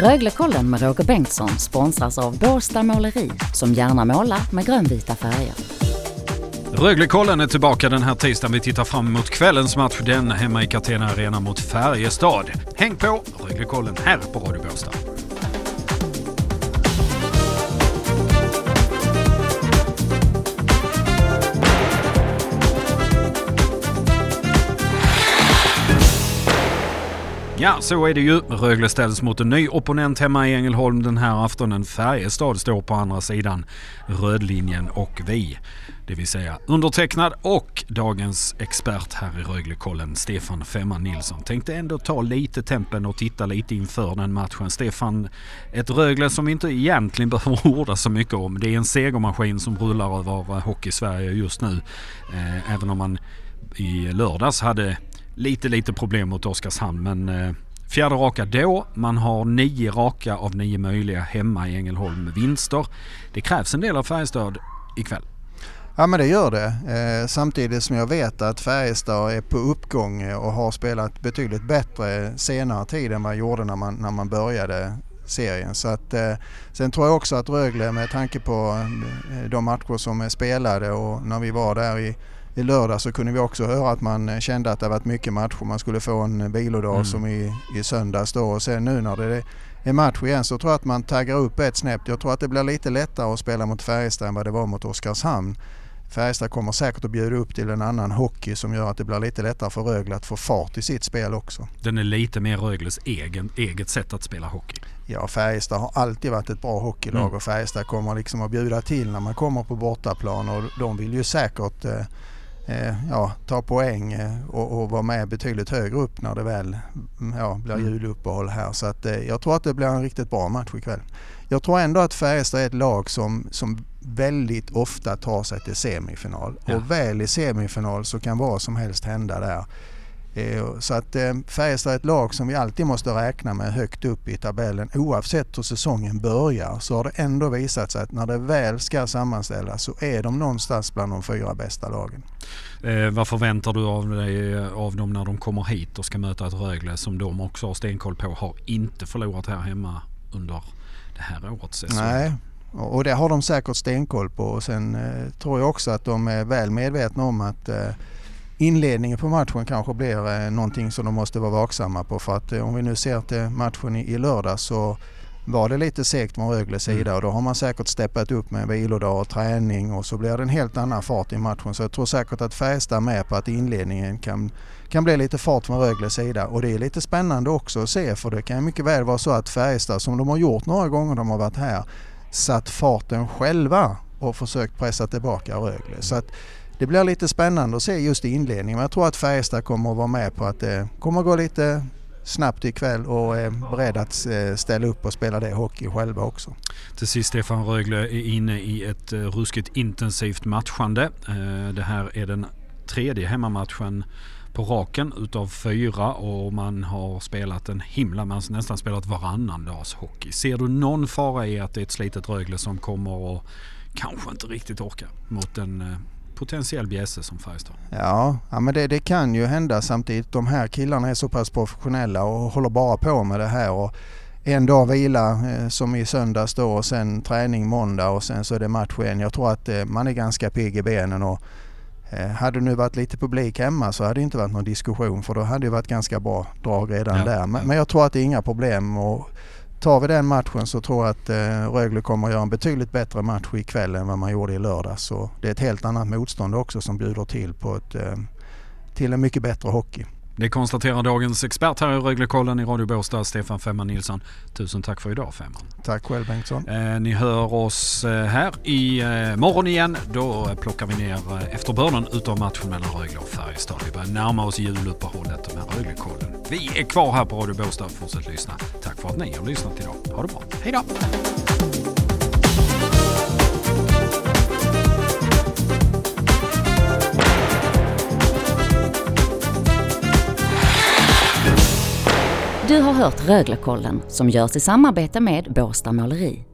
Röglekollen med Roger Bengtsson sponsras av Båstad Måleri som gärna målar med grönvita färger. Röglekollen är tillbaka den här tisdagen. Vi tittar fram emot kvällens match, den hemma i Catena Arena mot Färjestad. Häng på Röglekollen här på Radio Båstad. Ja, så är det ju. Rögle ställs mot en ny opponent hemma i Ängelholm den här aftonen. Färjestad står på andra sidan rödlinjen och vi, det vill säga undertecknad och dagens expert här i Röglekollen, Stefan Femman Nilsson. Tänkte ändå ta lite tempen och titta lite inför den matchen. Stefan, ett Rögle som vi inte egentligen behöver orda så mycket om. Det är en segermaskin som rullar över Hockey-Sverige just nu. Eh, även om man i lördags hade lite, lite problem mot Oskarshamn. Men eh, fjärde raka då. Man har nio raka av nio möjliga hemma i Ängelholm med vinster. Det krävs en del av Färjestad ikväll. Ja men det gör det. Eh, samtidigt som jag vet att Färjestad är på uppgång och har spelat betydligt bättre senare tid än vad man gjorde när man, när man började serien. Så att, eh, sen tror jag också att Rögle med tanke på eh, de matcher som är spelade och när vi var där i i lördag så kunde vi också höra att man kände att det varit mycket matcher. Man skulle få en vilodag mm. som i, i söndags då och sen nu när det är match igen så tror jag att man taggar upp ett snäpp. Jag tror att det blir lite lättare att spela mot Färjestad än vad det var mot Oskarshamn. Färjestad kommer säkert att bjuda upp till en annan hockey som gör att det blir lite lättare för Rögle att få fart i sitt spel också. Den är lite mer Rögles egen, eget sätt att spela hockey. Ja, Färjestad har alltid varit ett bra hockeylag mm. och Färjestad kommer liksom att bjuda till när man kommer på bortaplan och de vill ju säkert eh, Eh, ja, ta poäng eh, och, och vara med betydligt högre upp när det väl mm, ja, blir mm. juluppehåll här. Så att, eh, jag tror att det blir en riktigt bra match ikväll. Jag tror ändå att Färjestad är ett lag som, som väldigt ofta tar sig till semifinal. Ja. Och väl i semifinal så kan vad som helst hända där. Eh, så att eh, Färjestad är ett lag som vi alltid måste räkna med högt upp i tabellen. Oavsett hur säsongen börjar så har det ändå visat sig att när det väl ska sammanställas så är de någonstans bland de fyra bästa lagen. Eh, vad förväntar du av, dig, av dem när de kommer hit och ska möta ett Rögle som de också har stenkoll på har inte förlorat här hemma under det här årets säsong? Nej, och det har de säkert stenkoll på. Och sen eh, tror jag också att de är väl medvetna om att eh, inledningen på matchen kanske blir eh, någonting som de måste vara vaksamma på. För att eh, om vi nu ser till matchen i, i lördag så var det lite segt från Rögles mm. sida och då har man säkert steppat upp med vilodag och träning och så blir det en helt annan fart i matchen. Så jag tror säkert att Färjestad är med på att inledningen kan, kan bli lite fart från Rögles sida och det är lite spännande också att se för det kan mycket väl vara så att Färjestad som de har gjort några gånger de har varit här satt farten själva och försökt pressa tillbaka Rögle. Så att det blir lite spännande att se just i inledningen men jag tror att Färjestad kommer att vara med på att det kommer att gå lite snabbt ikväll och är beredd att eh, ställa upp och spela det hockey själva också. Till sist Stefan Rögle är inne i ett ruskigt intensivt matchande. Det här är den tredje hemmamatchen på raken utav fyra och man har spelat en himla, man har nästan spelat varannan dags hockey. Ser du någon fara i att det är ett slitet Rögle som kommer och kanske inte riktigt orkar mot en potentiell bjässe som Färjestad. Ja, ja men det, det, kan ju hända samtidigt. De här killarna är så pass professionella och håller bara på med det här. Och en dag vila eh, som i söndags då och sen träning måndag och sen så är det match igen. Jag tror att eh, man är ganska pigg i benen. Och, eh, hade det nu varit lite publik hemma så hade det inte varit någon diskussion för då hade det varit ganska bra drag redan ja, där. Men, men, jag tror att det är inga problem. Och tar vi den matchen så tror jag att eh, Rögle kommer att göra en betydligt bättre match ikväll än vad man gjorde i lördags. Så det är ett helt annat motstånd också som bjuder till på ett, eh, till en mycket bättre hockey. Det konstaterar dagens expert här i Röglekollen i Radio Båstad, Stefan Femman Nilsson. Tusen tack för idag Femman. Tack själv Bengtsson. Eh, ni hör oss eh, här i eh, morgon igen. Då plockar vi ner eh, efterbörden utav matchen mellan Rögle och Färjestad. Vi börjar närma oss juluppehållet med Röglekollen. Vi är kvar här på Radio Båstad. Fortsätt lyssna. Tack för att ni har lyssnat idag. Ha det bra. Hej då! Du har hört Röglekollen som görs i samarbete med Båstad Måleri.